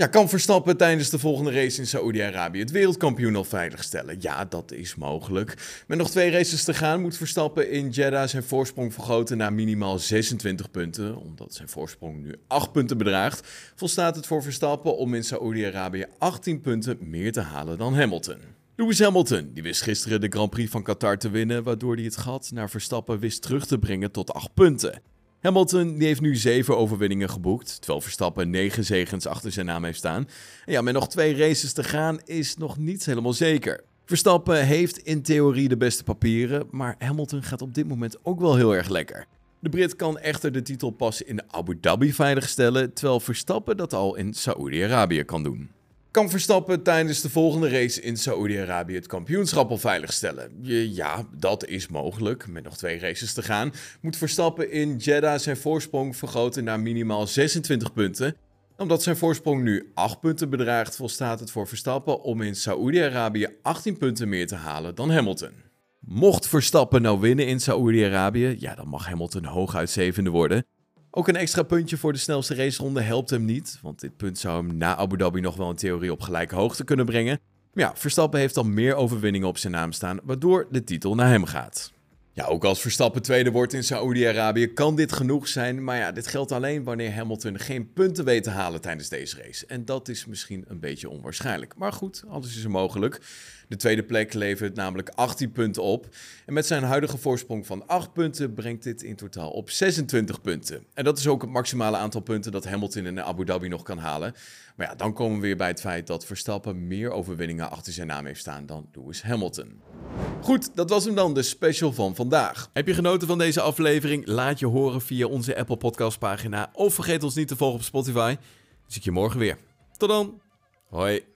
Ja, kan Verstappen tijdens de volgende race in Saoedi-Arabië het wereldkampioen al veiligstellen? Ja, dat is mogelijk. Met nog twee races te gaan moet Verstappen in Jeddah zijn voorsprong vergroten naar minimaal 26 punten. Omdat zijn voorsprong nu 8 punten bedraagt, volstaat het voor Verstappen om in Saoedi-Arabië 18 punten meer te halen dan Hamilton. Lewis Hamilton die wist gisteren de Grand Prix van Qatar te winnen, waardoor hij het gat naar Verstappen wist terug te brengen tot 8 punten. Hamilton die heeft nu zeven overwinningen geboekt, terwijl Verstappen negen zegens achter zijn naam heeft staan. En ja, met nog twee races te gaan is nog niet helemaal zeker. Verstappen heeft in theorie de beste papieren, maar Hamilton gaat op dit moment ook wel heel erg lekker. De Brit kan echter de titel pas in Abu Dhabi veiligstellen, terwijl Verstappen dat al in Saoedi-Arabië kan doen. Kan Verstappen tijdens de volgende race in Saoedi-Arabië het kampioenschap al veiligstellen? Ja, dat is mogelijk. Met nog twee races te gaan, moet Verstappen in Jeddah zijn voorsprong vergroten naar minimaal 26 punten. Omdat zijn voorsprong nu 8 punten bedraagt, volstaat het voor Verstappen om in Saoedi-Arabië 18 punten meer te halen dan Hamilton. Mocht Verstappen nou winnen in Saoedi-Arabië, ja, dan mag Hamilton hooguit zevende worden. Ook een extra puntje voor de snelste raceronde helpt hem niet, want dit punt zou hem na Abu Dhabi nog wel in theorie op gelijke hoogte kunnen brengen. Maar ja, Verstappen heeft al meer overwinningen op zijn naam staan, waardoor de titel naar hem gaat. Ook als Verstappen tweede wordt in Saoedi-Arabië kan dit genoeg zijn. Maar ja, dit geldt alleen wanneer Hamilton geen punten weet te halen tijdens deze race. En dat is misschien een beetje onwaarschijnlijk. Maar goed, alles is er mogelijk. De tweede plek levert namelijk 18 punten op. En met zijn huidige voorsprong van 8 punten brengt dit in totaal op 26 punten. En dat is ook het maximale aantal punten dat Hamilton in Abu Dhabi nog kan halen. Maar ja, dan komen we weer bij het feit dat Verstappen meer overwinningen achter zijn naam heeft staan dan Lewis Hamilton. Goed, dat was hem dan, de special van vandaag. Heb je genoten van deze aflevering? Laat je horen via onze Apple Podcast pagina. Of vergeet ons niet te volgen op Spotify. Zie ik je morgen weer. Tot dan. Hoi.